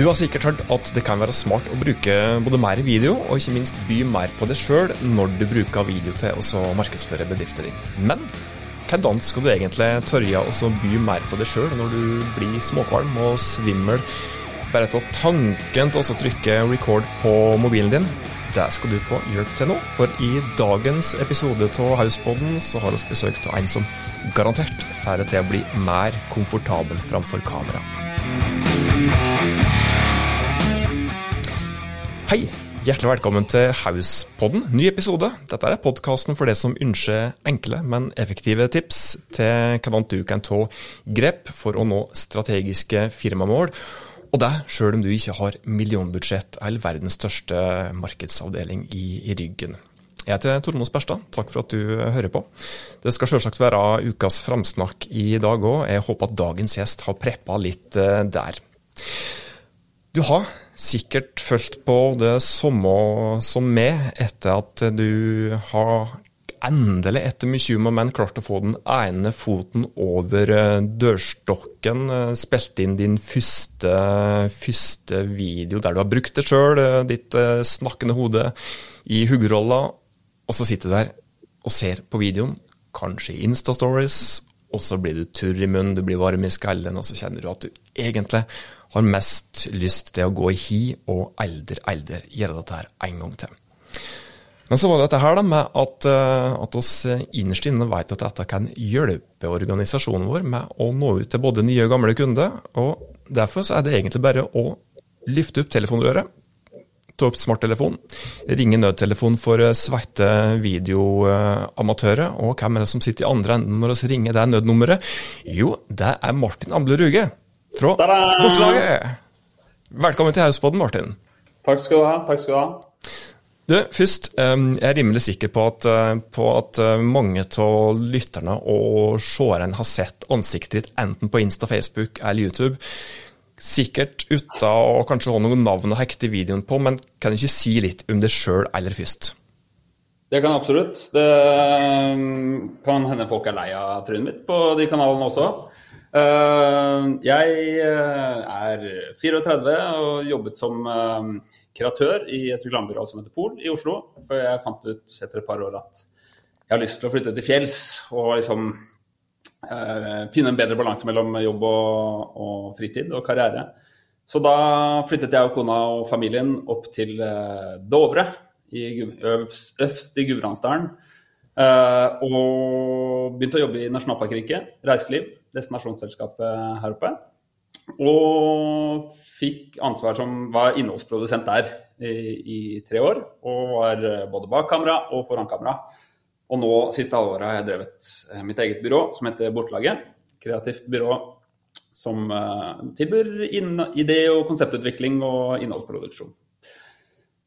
Du har sikkert hørt at det kan være smart å bruke både mer video, og ikke minst by mer på det sjøl når du bruker video til å markedsføre bedriften din. Men hvordan skal du egentlig tørre å by mer på det sjøl når du blir småkvalm og svimmel bare av tanken til å trykke record på mobilen din? Det skal du få hjelp til nå, for i dagens episode av Hauspodden så har vi besøk av en som garantert får det til å bli mer komfortabel framfor kamera. Hei! Hjertelig velkommen til Hauspodden, ny episode. Dette er podkasten for det som ønsker enkle, men effektive tips til hvordan du kan ta grep for å nå strategiske firmamål. Og det sjøl om du ikke har millionbudsjett eller verdens største markedsavdeling i, i ryggen. Jeg heter Tormod Sperstad, takk for at du hører på. Det skal selvsagt være ukas framsnakk i dag òg. Jeg håper at dagens gjest har preppa litt eh, der. Du har sikkert følt på det samme som meg, etter at du har endelig, etter mye om og men, klart å få den ene foten over eh, dørstokken. Eh, spilt inn din første, første video der du har brukt det sjøl, eh, ditt snakkende hode i huggerolla. Og så sitter du der og ser på videoen, kanskje i Insta-stories, og så blir du turr i munnen, du blir varm i skallen, og så kjenner du at du egentlig har mest lyst til å gå i hi og aldri, aldri gjøre dette her en gang til. Men så var det dette her da, med at, eh, at oss innerst inne vet at dette kan hjelpe organisasjonen vår med å nå ut til både nye og gamle kunder. og Derfor så er det egentlig bare å lyfte opp telefonrøret, ta opp smarttelefon, ringe nødtelefon for svette videoamatører. Og hvem er det som sitter i andre enden når vi ringer det nødnummeret? Jo, det er Martin Amble Ruge fra Bortelaget. Velkommen til Hauspodden, Martin. Takk skal du ha. takk skal du ha. Du, først, Jeg er rimelig sikker på at, eh, på at eh, mange av lytterne og seerne har sett ansiktet ditt enten på Insta, Facebook eller YouTube. Sikkert uten å kanskje ha noen navn å hekte videoen på, men kan du ikke si litt om deg sjøl aller først? Det kan absolutt. Det eh, kan hende folk er lei av trynet mitt på de kanalene også. Jeg er 34 og jobbet som kreatør i et reklamebyrå som heter Pol i Oslo. For jeg fant ut etter et par år at jeg har lyst til å flytte til fjells og liksom eh, finne en bedre balanse mellom jobb og, og, fritid og karriere. Så da flyttet jeg og kona og familien opp til eh, Dovre, i, øst i Gudbrandsdalen. Eh, og begynte å jobbe i Nasjonalparkriket, reiseliv, destinasjonsselskapet her oppe. Og fikk ansvar som var innholdsprodusent der i, i tre år. Og var eh, både bak kamera og foran kamera. Og nå siste halvåret har jeg drevet eh, mitt eget byrå som heter Bortelaget. Kreativt byrå som uh, tilbyr idé- og konseptutvikling og innholdsproduksjon.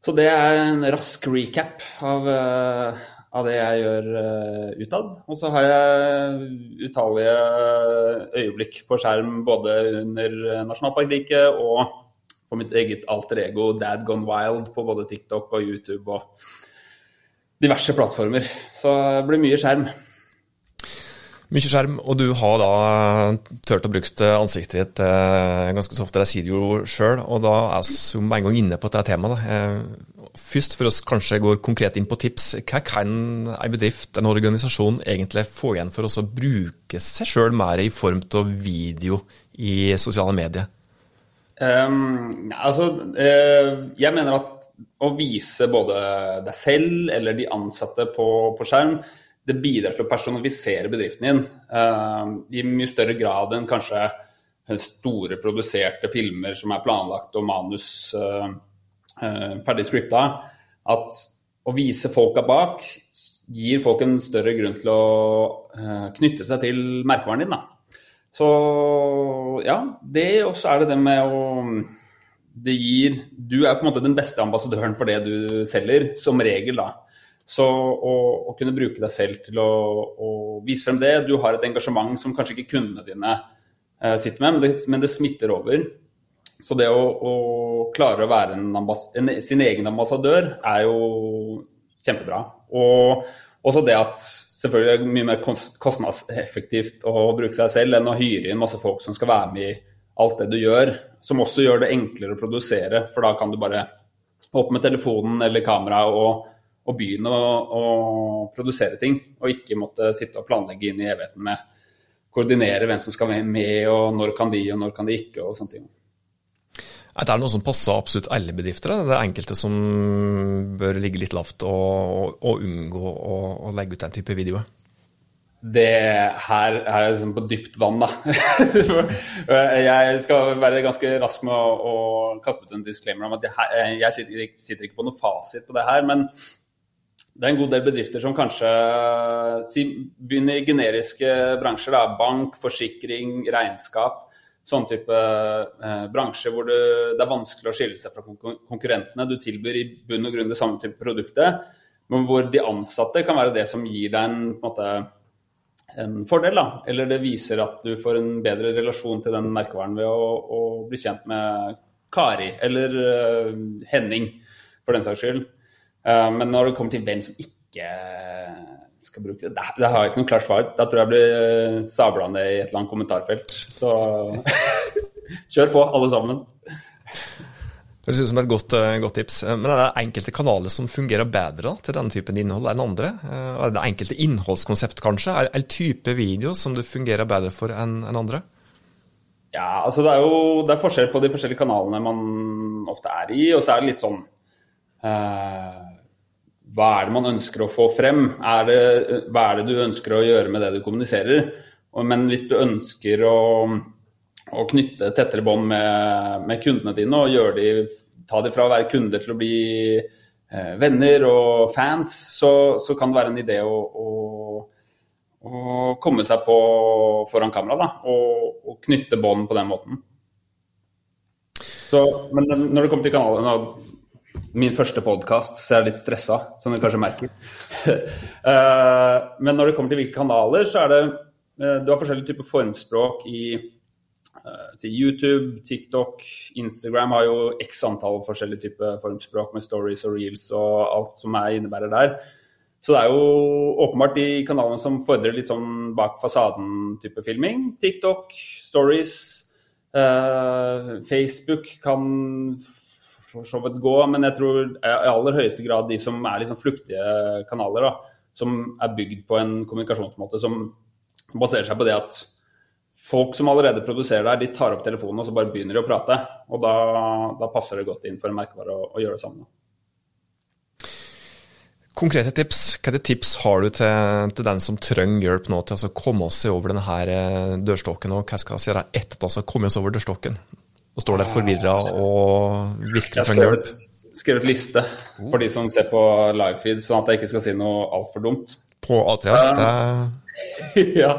Så det er en rask recap av uh, av det jeg gjør uh, utad. Og så har jeg utallige øyeblikk på skjerm både under Nasjonalparkriket og for mitt eget alter ego Dad Gone Wild på både TikTok og YouTube og diverse plattformer. Så det blir mye skjerm. Mye skjerm, og du har da turt å bruke ansiktet ditt eh, ganske så ofte. Jeg sier det jo sjøl, og da er jeg med en gang inne på dette temaet. Eh, først, for oss kanskje går konkret inn på tips, hva kan en bedrift, en organisasjon, egentlig få igjen for oss å bruke seg sjøl mer i form av video i sosiale medier? Um, altså, jeg mener at å vise både deg selv eller de ansatte på, på skjerm det bidrar til å personifisere bedriften din uh, i mye større grad enn kanskje store produserte filmer som er planlagt og manus uh, uh, ferdig scripta. At å vise folka bak gir folk en større grunn til å knytte seg til merkevaren din. Da. Så ja, det også er det det med å det gir Du er på en måte den beste ambassadøren for det du selger, som regel, da. Så å, å, kunne bruke deg selv til å, å, vise frem det Du har et engasjement som kanskje ikke kundene dine eh, sitter med, men det, men det, smitter over. Så det å, å klare å være en en, sin egen ambassadør er jo kjempebra. Og også det at selvfølgelig er det mye mer kostnadseffektivt å bruke seg selv enn å hyre inn masse folk som skal være med i alt det du gjør, som også gjør det enklere å produsere. For da kan du bare opp med telefonen eller kameraet og, og, begynne å, å, produsere ting. Og ikke måtte sitte og planlegge inn i evigheten med koordinere hvem som skal være med, og når kan de, og når kan de ikke, og sånne ting. Er det noe som passer absolutt alle bedrifter? Det er enkelte som bør ligge litt lavt og, og unngå å, å legge ut den type videoer? Det her er liksom på dypt vann, da. jeg skal være ganske rask med å, å kaste ut en disclaimer om at jeg, jeg sitter, sitter, ikke på noe fasit på det her. Men det er en god del bedrifter som kanskje si, begynner i generiske bransjer. Da. Bank, forsikring, regnskap. Sånn type eh, bransje hvor det, det, er vanskelig å skille seg fra konkurrentene. Du tilbyr i bunn og grunn det samme type produktet, men hvor de ansatte kan være det som gir deg en, en måte, en fordel. Da. Eller det viser at du får en bedre relasjon til den merkevaren ved å, å bli kjent med Kari eller uh, Henning, for den saks skyld. Uh, men når det kommer til hvem som ikke skal bruke det, det har jeg ikke noe klart svar. Da tror jeg blir uh, sabla ned i et eller annet kommentarfelt. Så kjør på, alle sammen. Det høres ut som et godt, eh, godt, tips. Eh, men er det enkelte kanaler som fungerer bedre til denne typen innhold enn andre? Eh, er det enkelte innholdskonsept, kanskje? Er det en type video som det fungerer bedre for enn andre? Ja, altså det er jo det er forskjell på de forskjellige kanalene man ofte er i. Og så er det litt sånn eh, Hva er det man ønsker å få frem? Er det, hva er det du ønsker å gjøre med det du kommuniserer? Men hvis du ønsker å å knytte tettere bånd med, med, kundene dine og de, ta dem fra å være kunder til å bli eh, venner og fans, så, så, kan det være en idé å, å, å komme seg på foran kamera da, og, og knytte bånd på den måten. Så, men når det kommer til kanalen Min første podkast, så jeg er litt stressa, som du kanskje merker. uh, men når det kommer til hvilke kanaler, så er det uh, Du har forskjellige typer formspråk i Uh, YouTube, TikTok, Instagram har jo x antall forskjellige typer formspråk med stories og reels og alt som jeg innebærer der. Så det er jo åpenbart de kanalene som fordrer litt sånn bak fasaden-type filming. TikTok, stories, Facebook kan for så vidt gå, men jeg tror i aller høyeste grad de som er liksom fluktige kanaler, da, som er bygd på en kommunikasjonsmåte som baserer seg på det at folk som allerede produserer der, de tar opp telefonen og så bare begynner de å prate. Og da, da passer det godt inn for en merkevare å, å gjøre det samme. Konkrete tips. Hvilke tips har du til, til, den som trenger hjelp nå til å komme seg over denne eh, dørstokken, og hva skal vi gjøre etter at vi har oss over dørstokken? Og står der forvirra og virkelig trenger hjelp? Skrevet liste for de som ser på livefeed, sånn at jeg ikke skal si noe altfor dumt. På A3-ark? Det... ja.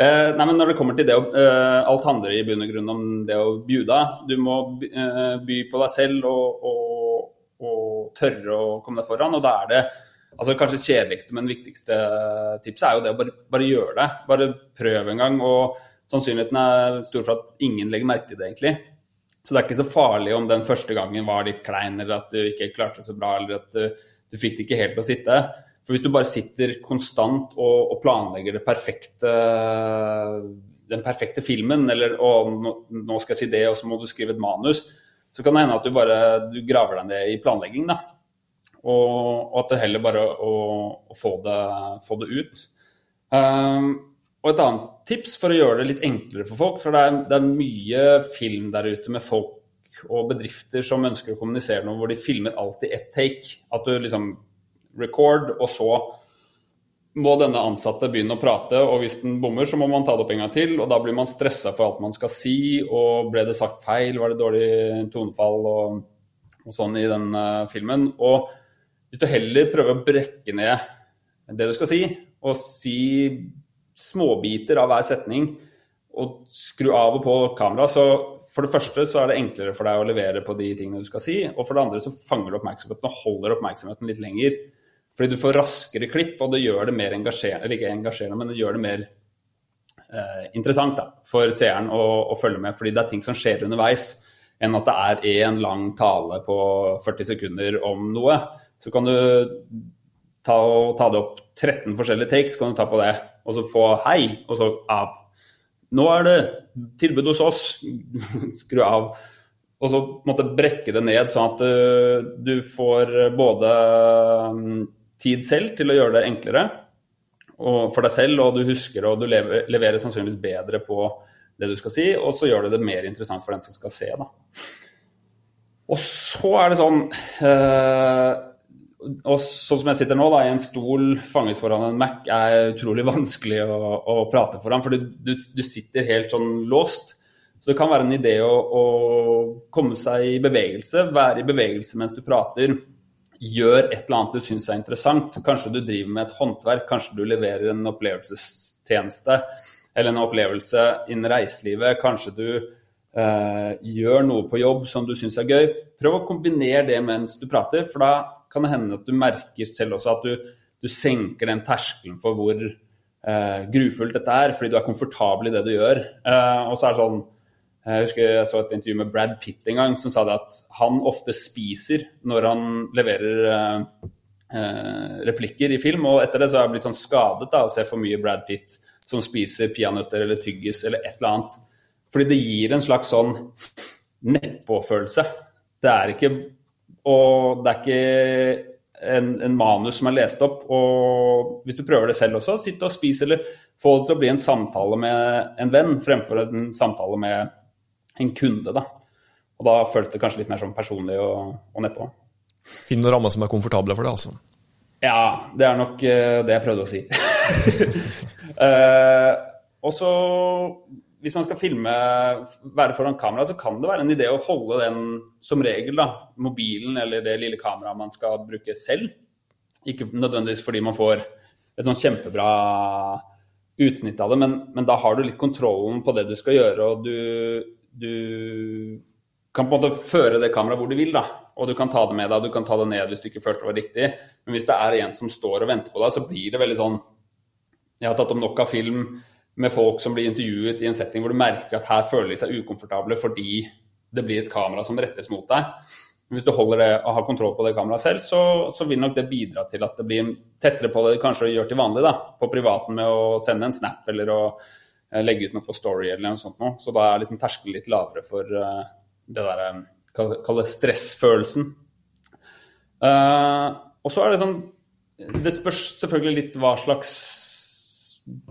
Eh, nei, men når det kommer til det å eh, Alt handler i bunn og grunn om det å bjuda. Du må eh, by på deg selv og, og, og, tørre å komme deg foran. Og da er det altså kanskje kjedeligste, men viktigste tipset er jo det å bare, bare gjøre det. Bare prøv en gang. Og sannsynligheten er stor for at ingen legger merke til det, egentlig. Så det er ikke så farlig om den første gangen var litt klein, eller at du ikke klarte det så bra, eller at du, du fikk det ikke helt til å sitte. For hvis du bare sitter konstant og, og planlegger perfekte, den perfekte filmen, eller å, nå, nå, skal jeg si det, og så må du skrive et manus, så kan det hende at du bare du graver deg ned i planlegging. da. Og, og at det heller bare å, å få, det, få, det, ut. Um, og et annet tips for å gjøre det litt enklere for folk, for det er, det er mye film der ute med folk og bedrifter som ønsker å kommunisere noe hvor de filmer alltid ett take. At du liksom record, og så må denne ansatte begynne å prate, og hvis den bommer, så må man ta det opp en gang til. Og da blir man stressa for alt man skal si, og ble det sagt feil, var det dårlig tonefall og, og sånn i den uh, filmen. Og hvis du heller prøver å brekke ned det du skal si, og si småbiter av hver setning, og skru av og på kamera, så for det første så er det enklere for deg å levere på de tingene du skal si, og for det andre så fanger du oppmerksomheten og holder oppmerksomheten litt lenger. Fordi du får raskere klipp, og det gjør det mer engasjerende, eller ikke engasjerende, men det gjør det mer eh, interessant da, for seeren å, å, følge med. Fordi det er ting som skjer underveis, enn at det er én lang tale på 40 sekunder om noe. Så kan du ta, ta det opp 13 forskjellige takes, kan du ta på det, og så få hei, og så av. Nå er det tilbud hos oss. Skru av. Og så måtte brekke det ned sånn at du, du får både mm, tid selv til å gjøre det enklere for deg selv, og du husker og du lever, leverer sannsynligvis bedre på det du skal si, og så gjør det det mer interessant for den som skal se. da. Og så er det sånn øh, og sånn som jeg sitter nå, da, i en stol fanget foran en Mac, er utrolig vanskelig å, å prate foran. For du, du, du, sitter helt sånn låst. Så det kan være en idé å, å, komme seg i bevegelse, være i bevegelse mens du prater. Gjør et eller annet du syns er interessant. Kanskje du driver med et håndverk, kanskje du leverer en opplevelsestjeneste eller en opplevelse innen reiselivet. Kanskje du eh, gjør noe på jobb som du syns er gøy. Prøv å kombinere det mens du prater, for da kan det hende at du merker selv også at du, du senker den terskelen for hvor eh, grufullt dette er, fordi du er komfortabel i det du gjør. Eh, og så er det sånn Jeg husker jeg så et intervju med Brad Pitt en gang som sa det at han ofte spiser når han leverer eh, eh replikker i film, og etter det så har jeg blitt sånn skadet av å se for mye Brad Pitt som spiser peanøtter eller tyggis eller et eller annet. Fordi det gir en slags sånn nedpåfølelse. Det er ikke og det er ikke en, en, manus som er lest opp. Og hvis du prøver det selv også, sitte og spise eller få det til å bli en samtale med en venn fremfor en samtale med en kunde. da. Og da føles det kanskje litt mer sånn personlig og, og nedpå. Finn noen rammer som er komfortable for deg, altså? Ja, det er nok uh, det jeg prøvde å si. uh, og så hvis man skal filme, være foran kamera, så kan det være en idé å holde den som regel, da, mobilen eller det lille kameraet man skal bruke selv. Ikke nødvendigvis fordi man får et sånn kjempebra utsnitt av det, men, men, da har du litt kontrollen på det du skal gjøre, og du, du kan på en måte føre det kameraet hvor du vil, da. Og du kan ta det med deg, du kan ta det ned hvis du ikke følte det var riktig. Men hvis det er en som står og venter på deg, så blir det veldig sånn Jeg har tatt om nok av film med folk som blir intervjuet i en setting hvor du merker at her føler de seg ukomfortable fordi det blir et kamera som rettes mot deg. Hvis du holder det og har kontroll på det kameraet selv, så, så, vil nok det bidra til at det blir tettere på det du kanskje gjør til vanlig, da, på privaten med å sende en snap eller å uh, legge ut noe på Story eller noe sånt noe. Så da er liksom terskelen litt lavere for uh, det derre uh, Kall stressfølelsen. Uh, og så er det sånn Det spørs selvfølgelig litt hva slags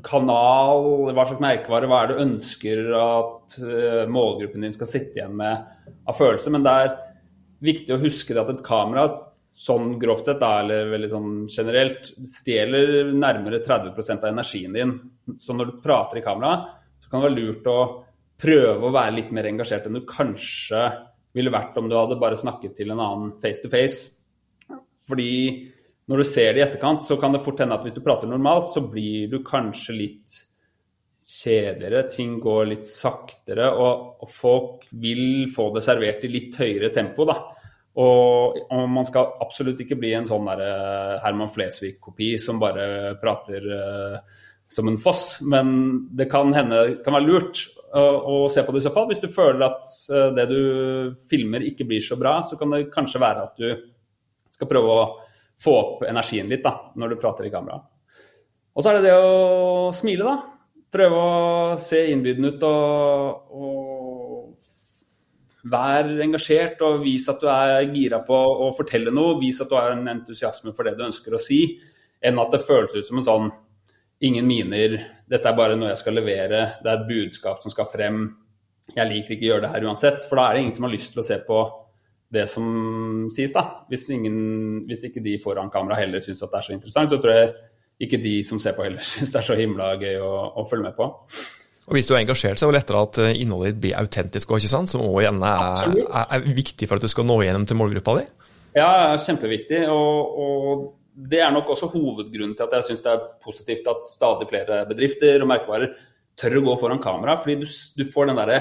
kanal, hva slags merkevare, hva er det du ønsker at uh, målgruppen din skal sitte igjen med av følelse. Men det er viktig å huske at et kamera, sånn grovt sett, da, eller veldig sånn generelt, stjeler nærmere 30% av energien din. Så når du prater i kamera, så kan det være lurt å prøve å være litt mer engasjert enn du kanskje ville vært om du hadde bare snakket til en annen face to face. Fordi når du ser det i etterkant, så kan det fort hende at hvis du prater normalt, så blir du kanskje litt kjedeligere. Ting går litt saktere, og, og folk vil få det servert i litt høyere tempo. da. Og, og, man skal absolutt ikke bli en sånn der, uh, Herman Flesvig-kopi som bare prater uh, som en foss. Men det kan hende kan være lurt å, å se på det i så fall. Hvis du føler at det du filmer ikke blir så bra, så kan det kanskje være at du skal prøve å få opp energien litt da, når du prater i kamera. Og så er det det å smile, da. Prøve å se innbydende ut og, og være engasjert og vis at du er gira på å fortelle noe. Vis at du har en entusiasme for det du ønsker å si, enn at det føles ut som en sånn ingen miner, dette er bare noe jeg skal levere, det er et budskap som skal frem. Jeg liker ikke å gjøre det her uansett, for da er det ingen som har lyst til å se på det som sies, da. Hvis, ingen, hvis ikke de foran kamera heller syns at det er så interessant, så tror jeg ikke de som ser på heller syns det er så himla gøy å, å, følge med på. Og Hvis du er engasjert, så er det lettere at eh, innholdet ditt blir autentisk, sant? som også gjerne er, er, er, viktig for at du skal nå igjennom til målgruppa di? Ja, kjempeviktig. Og, og, det er nok også hovedgrunnen til at jeg syns det er positivt at stadig flere bedrifter og merkevarer tør å gå foran kamera. Fordi du, du får den derre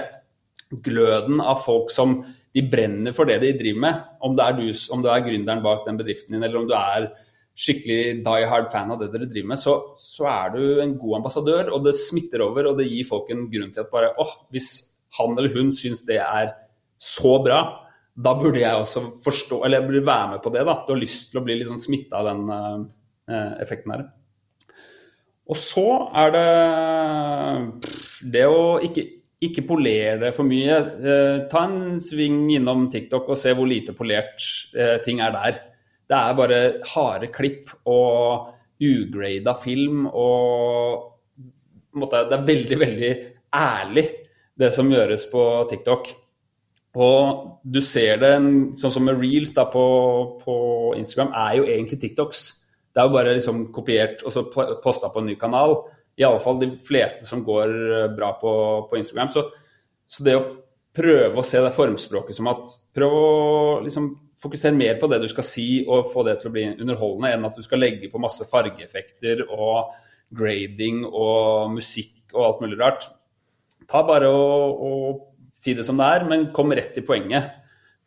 gløden av folk som de brenner for det de driver med. Om det er du, om du er gründeren bak den bedriften din, eller om du er skikkelig die hard fan av det dere driver med, så, så, er du en god ambassadør, og det smitter over, og det gir folk en grunn til at bare åh, hvis han eller hun syns det er så bra, da burde jeg også forstå, eller jeg burde være med på det. da. Du har lyst til å bli litt sånn smitta av den uh, effekten her. Og så er det det å ikke, ikke polere det for mye. Eh, ta en sving innom TikTok og se hvor lite polert eh, ting er der. Det er bare harde klipp og ugrada film og måtte, Det er veldig, veldig ærlig, det som gjøres på TikTok. Og du ser det, sånn som med reels da, på, på, Instagram, er jo egentlig TikToks. Det er jo bare liksom kopiert og så posta på en ny kanal. Iallfall de fleste som går eh, bra på, på Instagram. Så, så, det å prøve å se det formspråket som at Prøv å liksom fokusere mer på det du skal si og få det til å bli underholdende, enn at du skal legge på masse fargeeffekter og grading og musikk og alt mulig rart. Ta bare og, og si det som det er, men kom rett til poenget.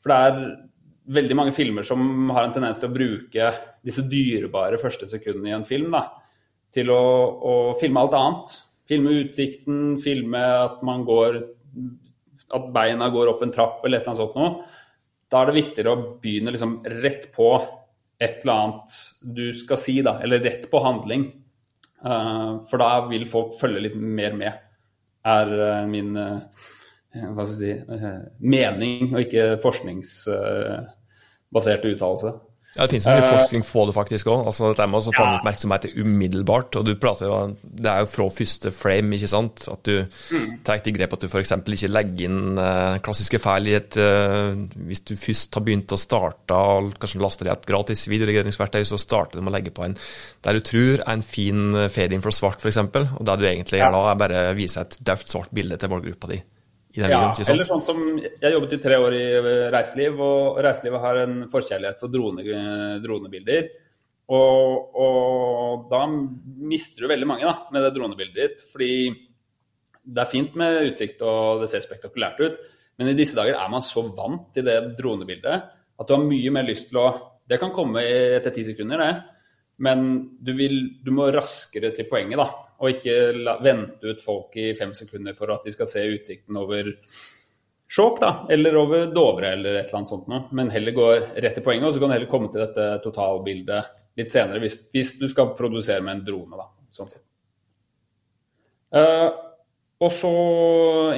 For det er veldig mange filmer som har en tendens til å bruke disse dyrebare første sekundene i en film da, til å, å, filme alt annet. Filme utsikten, filme at man går At beina går opp en trapp eller et eller annet sånt noe. Da er det viktigere å begynne liksom rett på et eller annet du skal si, da, eller rett på handling. Uh, for da vil folk følge litt mer med, er uh, min Eh, hva skal jeg si, eh, mening, og ikke forskningsbasert uttalelse. Ja, Det finnes mye uh, forskning på det faktisk òg. Altså, dette med å fange ja. oppmerksomhet umiddelbart. og du prater jo, Det er jo fra første frame, ikke sant? At du mm. tar til grep at du f.eks. ikke legger inn uh, klassiske feil i et uh, Hvis du først har begynt å starte og kanskje laster i et gratis videoredigeringsverktøy, så starter du med å legge på en der du tror er en fin fade-in for svart, f.eks. Og det du egentlig gjør da, er bare å vise et døvt svart bilde til målgruppa di ja, videoen. Eller sånn som Jeg jobbet i tre år i reiseliv, og reiselivet har en forkjærlighet for drone, dronebilder. Og, og, da mister du veldig mange da, med det dronebildet ditt. Fordi det er fint med utsikt og det ser spektakulært ut, men i disse dager er man så vant til det dronebildet at du har mye mer lyst til å Det kan komme etter ti sekunder, det. Men du, vil, du må raskere til poenget, da. Og ikke la, vente ut folk i fem sekunder for at de skal se utsikten over Skjåk, da, eller over Dovre eller et eller annet sånt noe. Men heller gå rett til poenget, og så kan du heller komme til dette totalbildet litt senere, hvis, hvis du skal produsere med en drone, da, sånn sett. Uh, og så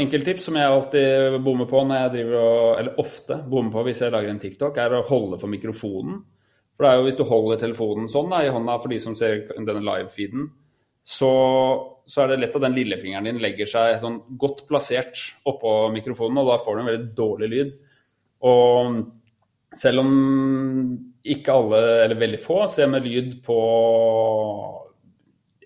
enkelttips som jeg alltid bommer på når jeg driver og, eller ofte bommer på hvis jeg lager en TikTok, er å holde for mikrofonen. For det er jo hvis du holder telefonen sånn da, i hånda for de som ser denne live-feeden, så, så, er det lett at den lillefingeren din legger seg sånn godt plassert oppå mikrofonen, og da får du en veldig dårlig lyd. Og selv om ikke alle, eller veldig få, ser med lyd på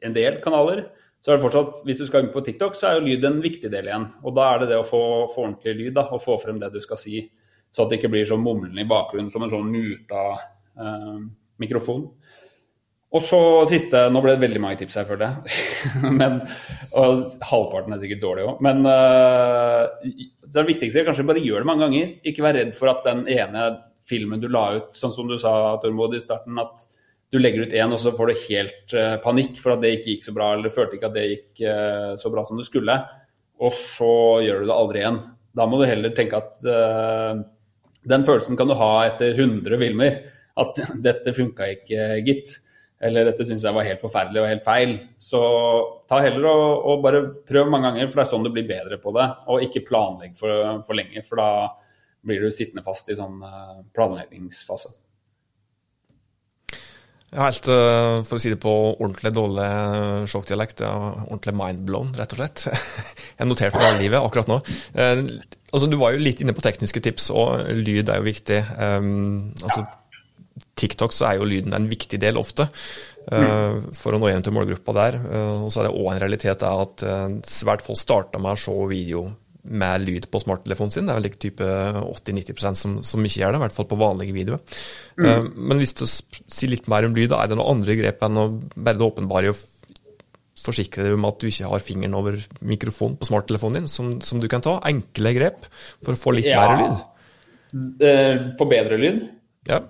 en del kanaler, så er det fortsatt, hvis du skal inn på TikTok, så er jo lyd en viktig del igjen. Og da er det det å få, få ordentlig lyd, da, og få frem det du skal si. Så at det ikke blir så mumlende i bakgrunnen som en sånn muta eh, mikrofon. Og så siste Nå ble det veldig mange tips her, føler jeg. Men, og halvparten er sikkert dårlig òg. Men uh, er det viktigste kanskje bare gjør det mange ganger. Ikke vær redd for at den ene filmen du la ut, sånn som du sa Tormod i starten, at du legger ut én, og så får du helt uh, panikk for at det ikke gikk så bra, eller følte ikke at det gikk uh, så bra som det skulle. Og så gjør du det aldri igjen. Da må du heller tenke at den følelsen kan du ha etter 100 filmer. At dette funka ikke, gitt eller dette syns jeg var helt forferdelig og helt feil. Så ta heller og, og, bare prøv mange ganger, for det er sånn du blir bedre på det. Og ikke planlegg for, for lenge, for da blir du sittende fast i sånn uh, planleggingsfase. Helt, uh, for å si det på ordentlig dårlig sjokkdialekt, ordentlig mindblown, rett og slett. Jeg noterte for livet akkurat nå. Altså, du var jo litt inne på tekniske tips, og lyd er jo viktig. Altså, ja TikTok så er jo lyden en viktig del ofte. Uh, for å nå igjen til målgruppa der. Uh, og så er det òg en realitet at uh, svært få starta med å se video med lyd på smarttelefonen sin. Det er vel like type 80-90% som, som ikke gjør det, i hvert fall på vanlige videoer. Mm. men hvis du sier litt mer om lyd, er det noen andre grep enn å bare det åpenbare å forsikre deg om at du ikke har fingeren over mikrofonen på smarttelefonen din, som, som, du kan ta. Enkle grep for å få litt ja. mer lyd. Få bedre lyd? Ja.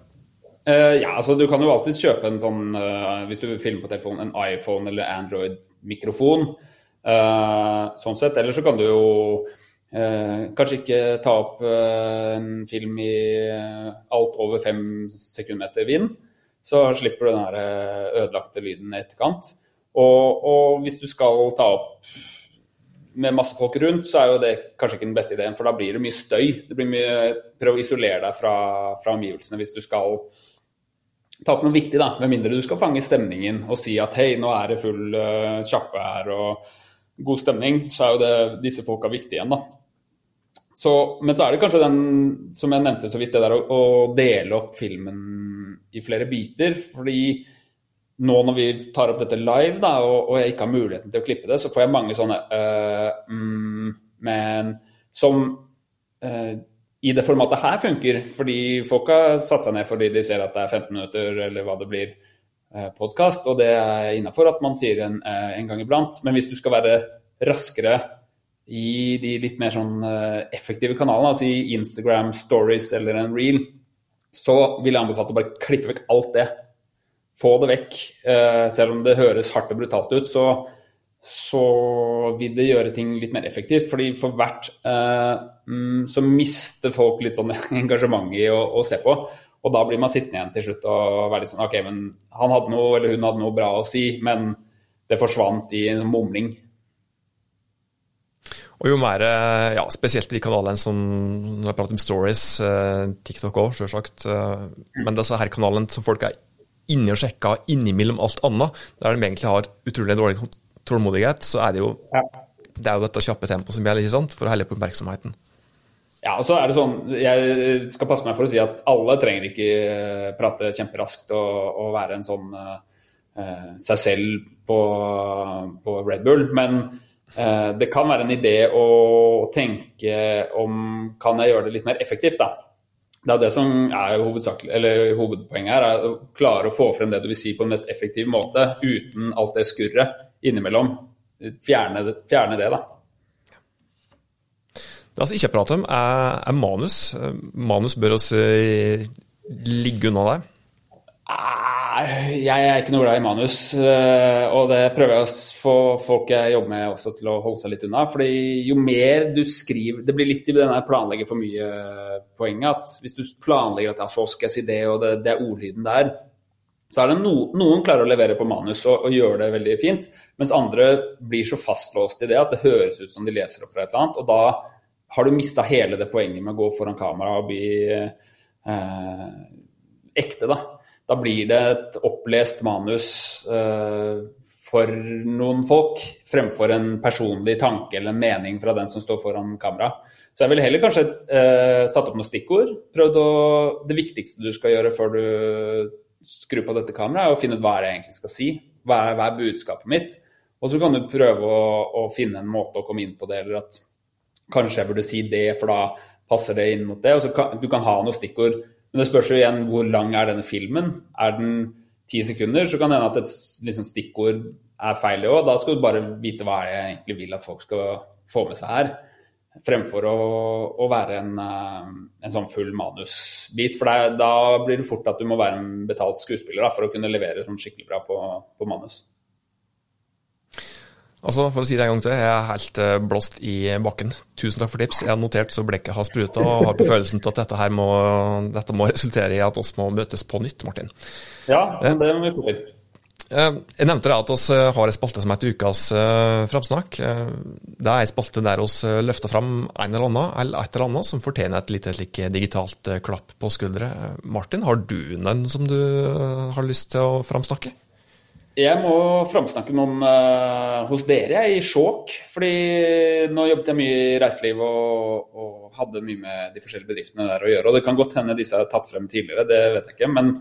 Uh, ja, altså Du kan jo alltid kjøpe en sånn, uh, hvis du filmer på telefonen, en iPhone eller Android-mikrofon. Uh, sånn sett. Eller så kan du jo kanskje ikke ta opp en film i alt over fem sekundmeter vind. Så slipper du den her ødelagte lyden i etterkant. Og, og, hvis du skal ta opp med masse folk rundt, så er jo det kanskje ikke den beste ideen, for da blir det mye støy. Det blir mye, Prøv å isolere deg fra, fra omgivelsene hvis du skal ta opp noe viktig, da. Med mindre du skal fange stemningen og si at hei, nå er det full uh, kjappe her og god stemning, så er jo det, disse folka viktige igjen, da. Så, men så er det kanskje den, som jeg nevnte så vidt, det der å, å dele opp filmen i flere biter. Fordi nå når vi tar opp dette live, da, og, og, jeg ikke har muligheten til å klippe det, så får jeg mange sånne øh, mm, Men som øh, i det formatet her funker, fordi folk har satt seg ned fordi de ser at det er 15 minutter, eller hva det blir, eh, podkast, og det er innafor at man sier en, øh, en gang iblant. Men hvis du skal være raskere i de litt mer sånn uh, effektive kanalene, altså i Instagram stories eller en reel, så vil jeg anbefale å bare klippe vekk alt det. Få det vekk. Eh, selv om det høres hardt og brutalt ut, så, så, vil det gjøre ting litt mer effektivt. fordi for hvert uh, mm, så mister folk litt sånn engasjement i å, å, se på. Og da blir man sittende igjen til slutt og være litt sånn OK, men han hadde noe, eller hun hadde noe bra å si, men det forsvant i en mumling. Og jo mer, eh, ja, spesielt de kanalene som når jeg prater om stories, eh, TikTok òg, selvsagt. Eh, men disse her kanalene som folk er inni og sjekker innimellom alt annet, der de egentlig har utrolig dårlig tålmodighet, så er det jo, ja. det er jo dette kjappe tempoet som gjelder, ikke sant, for å helle på oppmerksomheten. Ja, og så er det sånn, Jeg skal passe meg for å si at alle trenger ikke prate kjemperaskt og, og være en sånn uh, seg selv på, på Red Bull. men Eh, det kan være en idé å tenke om kan jeg gjøre det litt mer effektivt. da. Det er det som er hovedpoenget her, er å klare å få frem det du vil si på den mest effektive måte, uten alt det skurret innimellom. Fjerne fjerne det da. Det altså ikke prater om, er, er manus. Manus bør også ligge unna der? Jeg er ikke noe glad i manus, eh, og det prøver jeg å få folk jeg jobber med også til å holde seg litt unna. fordi jo mer du skriver Det blir litt i denne planlegge for mye-poenget. at Hvis du planlegger at ja, så skal jeg si det, og det, det er ordlyden der, så er det no, noen klarer å levere på manus og, og gjøre det veldig fint, mens andre blir så fastlåst i det at det høres ut som de leser opp fra et eller annet. Og da har du mista hele det poenget med å gå foran kamera og bli eh, ekte, da da blir det et opplest manus eh, for noen folk, fremfor en personlig tanke eller en mening fra den som står foran kamera. Så jeg ville heller kanskje eh, satt opp noen stikkord. Prøvd å Det viktigste du skal gjøre før du skrur på dette kameraet, er å finne ut hva jeg egentlig skal si. Hva er, hva er budskapet mitt? Og så kan du prøve å, å, finne en måte å komme inn på det, eller at kanskje jeg burde si det, for da passer det inn mot det. Og så kan, du kan ha noen stikkord men det spørs jo igjen hvor lang er denne filmen. Er den ti sekunder, så kan det hende at et liksom, stikkord er feil òg. Da skal du bare vite hva jeg egentlig vil at folk skal få med seg her. Fremfor å, å være en, eh, en, sånn full manusbit. For det, da blir det fort at du må være en betalt skuespiller da, for å kunne levere sånn skikkelig bra på, på manus. Altså, For å si det en gang til, jeg er helt uh, blåst i bakken. Tusen takk for tips. Jeg har notert så blekket har spruta, og har på følelsen til at dette her må, dette må resultere i at oss må møtes på nytt, Martin. Ja, det må vi få til. Uh, jeg nevnte at vi har en spalte som heter Ukas framsnakk. Det er en spalte der vi løfter fram en eller annen eller et eller annet som fortjener et lite slik, digitalt klapp på skuldre. Martin, har du noen som du har lyst til å framsnakke? Jeg må framsnakke noen uh, hos dere jeg, i Skjåk. Fordi nå jobbet jeg mye i reiseliv og, og, hadde mye med de forskjellige bedriftene der å gjøre. Og det kan godt hende disse er tatt frem tidligere, det vet jeg ikke. Men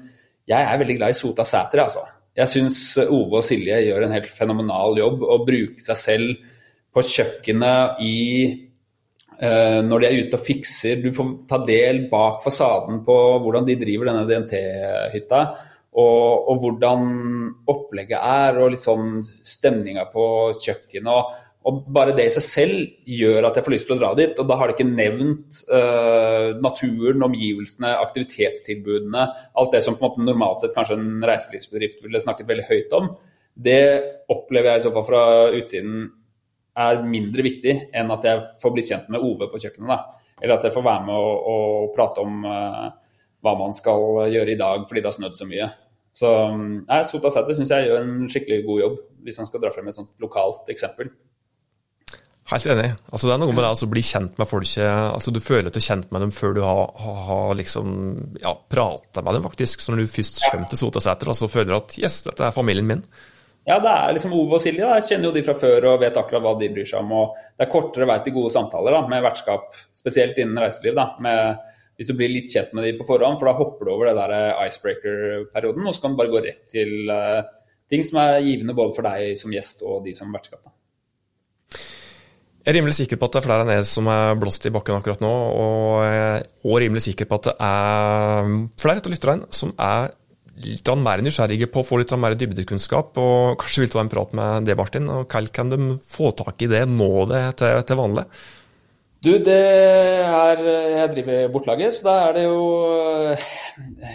jeg er veldig glad i Sota Sæter, altså. Jeg syns Ove og Silje gjør en helt fenomenal jobb å bruke seg selv på kjøkkenet i uh, når de er ute og fikser. Du får ta del bak fasaden på hvordan de driver denne DNT-hytta og, og, hvordan opplegget er, og liksom stemninga på kjøkkenet. Og, og, bare det i seg selv gjør at jeg får lyst til å dra dit. Og da har det ikke nevnt uh, naturen, omgivelsene, aktivitetstilbudene. Alt det som på en måte normalt sett kanskje en reiselivsbedrift ville snakket veldig høyt om. Det opplever jeg i så fall fra utsiden er mindre viktig enn at jeg får bli kjent med Ove på kjøkkenet. Da. Eller at jeg får være med og, og prate om uh, hva man skal gjøre i dag fordi det har snødd så mye. Så nei, Sota Sæther syns jeg gjør en skikkelig god jobb, hvis han skal dra frem et sånt lokalt eksempel. Helt enig. Altså, det er noe med det altså, å bli kjent med folket. Altså, du føler at du er kjent med dem før du har, har, har liksom, ja, prata med dem, faktisk. Så når du først kommer til Sotasæter, så føler du at yes, dette er familien min. Ja, det er liksom Ove og Silje. Da. Jeg kjenner jo de fra før og vet akkurat hva de bryr seg om. og Det er kortere vei til gode samtaler da, med vertskap, spesielt innen reiseliv. da, med, Hvis du blir litt kjent med de på forhånd, for da hopper du over det der icebreaker-perioden, og så kan du bare gå rett til uh, ting som er givende både for deg som gjest og de som vertskap. Jeg er rimelig sikker på at det er flere enn jeg som er blåst i bakken akkurat nå, og er rimelig sikker på at det er flere av lytterne som er litt mer nysgjerrige på å få litt mer dybdekunnskap, og kanskje vil ta en prat med det, Martin. og Hva kan de få tak i det, nå det til, til vanlig? Du, det er Jeg driver Bortlaget, så da er det jo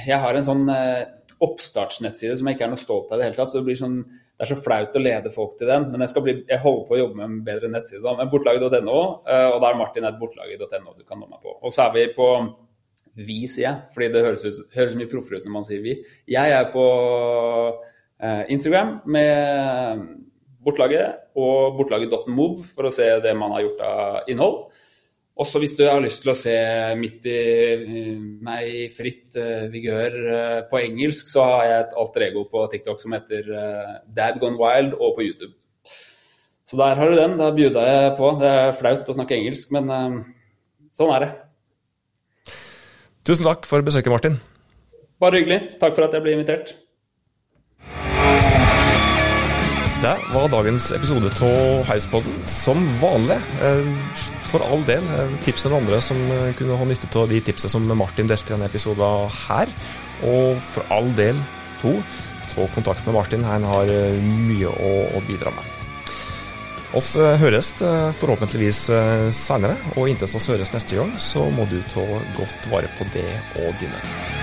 Jeg har en sånn eh, oppstartsnettside som jeg ikke er noe stolt av i det hele tatt. så det blir sånn det er så flaut å lede folk til den, men jeg, bli, jeg holder på å jobbe med en bedre nettside. da, Men Bortlaget.no, eh, og da er martin.bortlaget.no du kan nå meg på. Og så er vi på vi, sier jeg, fordi det høres, ut, høres mye proffere ut når man sier vi. Jeg er på eh, Instagram med Bortlaget og bortlaget.move for å se det man har gjort av innhold. Også hvis du har lyst til å se midt i meg fritt uh, vigør uh, på engelsk, så har jeg et alter ego på TikTok som heter uh, Dad Gone Wild, og på YouTube. Så der har du den. Da bjuda jeg på. Det er flaut å snakke engelsk, men sånn er det. Tusen takk for besøket, Martin. Bare hyggelig. Takk for at jeg ble invitert. Det var dagens episode av Heispodden. Som vanlig, eh, for all del, tipsene tips til andre som eh, kunne ha nytte av de tipsene som Martin delte i denne episoden her. Og for all del, to, ta kontakt med Martin. Han har mye å, bidra med. Oss høres forhåpentligvis senere, og inntil vi høres neste gang, så må du ta godt vare på det og dine.